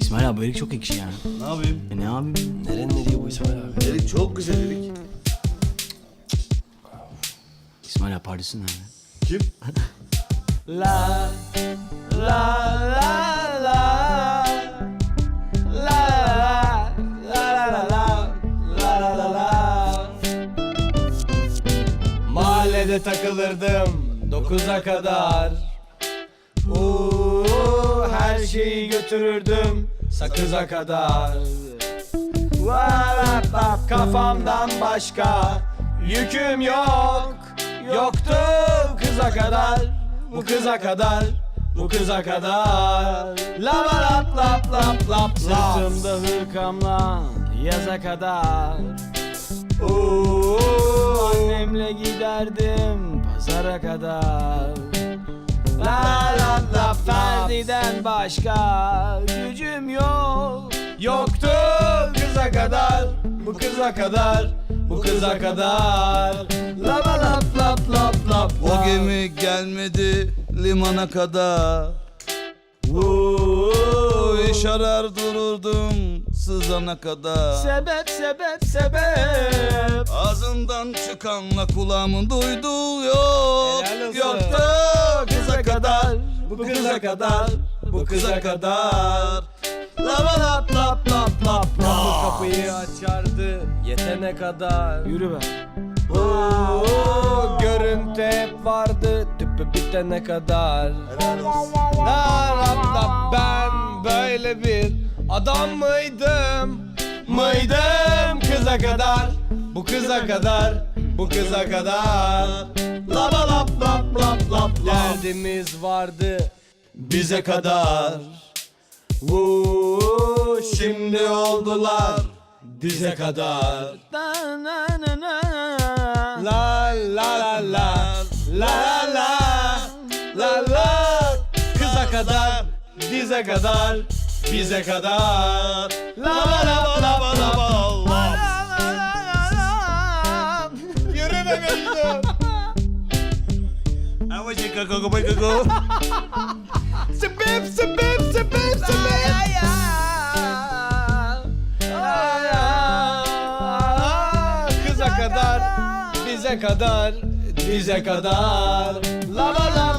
İsmail abi bu erik çok ekşi ya. Ne yapayım? E ne yapayım? Nerenin nereye bu İsmail abi? Erik çok güzel erik. İsmail abi pardesün nerede? Kim? La la la Mahallede takılırdım dokuza kadar Uuu şeyi götürürdüm sakıza kadar. Kafamdan başka yüküm yok. Yoktu kıza kadar bu kıza kadar bu kıza kadar. Lava lap lap lap lap. Sırtımda hırkamla yaza kadar. Oo, annemle giderdim pazara kadar Ferdi'den başka gücüm yok Yoktu kıza kadar bu kıza kadar bu kıza kadar Lava lap lap lap lap O gemi gelmedi limana kadar. Uuu iş arar dururdum sızana kadar. Sebep sebep sebep Ağzından çıkanla kulağımın duyduğu yok. Yoktu kıza kadar, bu kıza kadar, bu kıza kadar. Lava lap lap lap lap Kapı kapıyı açardı yetene kadar. Yürü be Oo, görüntü hep vardı tüpü bitene kadar. La la la ben böyle bir adam mıydım? Mıydım kıza kadar? Bu kıza kadar, bu kıza kadar. Lava lap lap lap lap lap Derdimiz vardı bize kadar. Vuu şimdi oldular dize kadar. Na La la la la. La la La. La Kıza kadar Dize kadar Bize kadar. Lava lava lava lava lava. Yürüme Mecnun Ama şey kako kako Sebep sebep sebep sebep Kıza kadar Bize kadar Bize kadar. Lava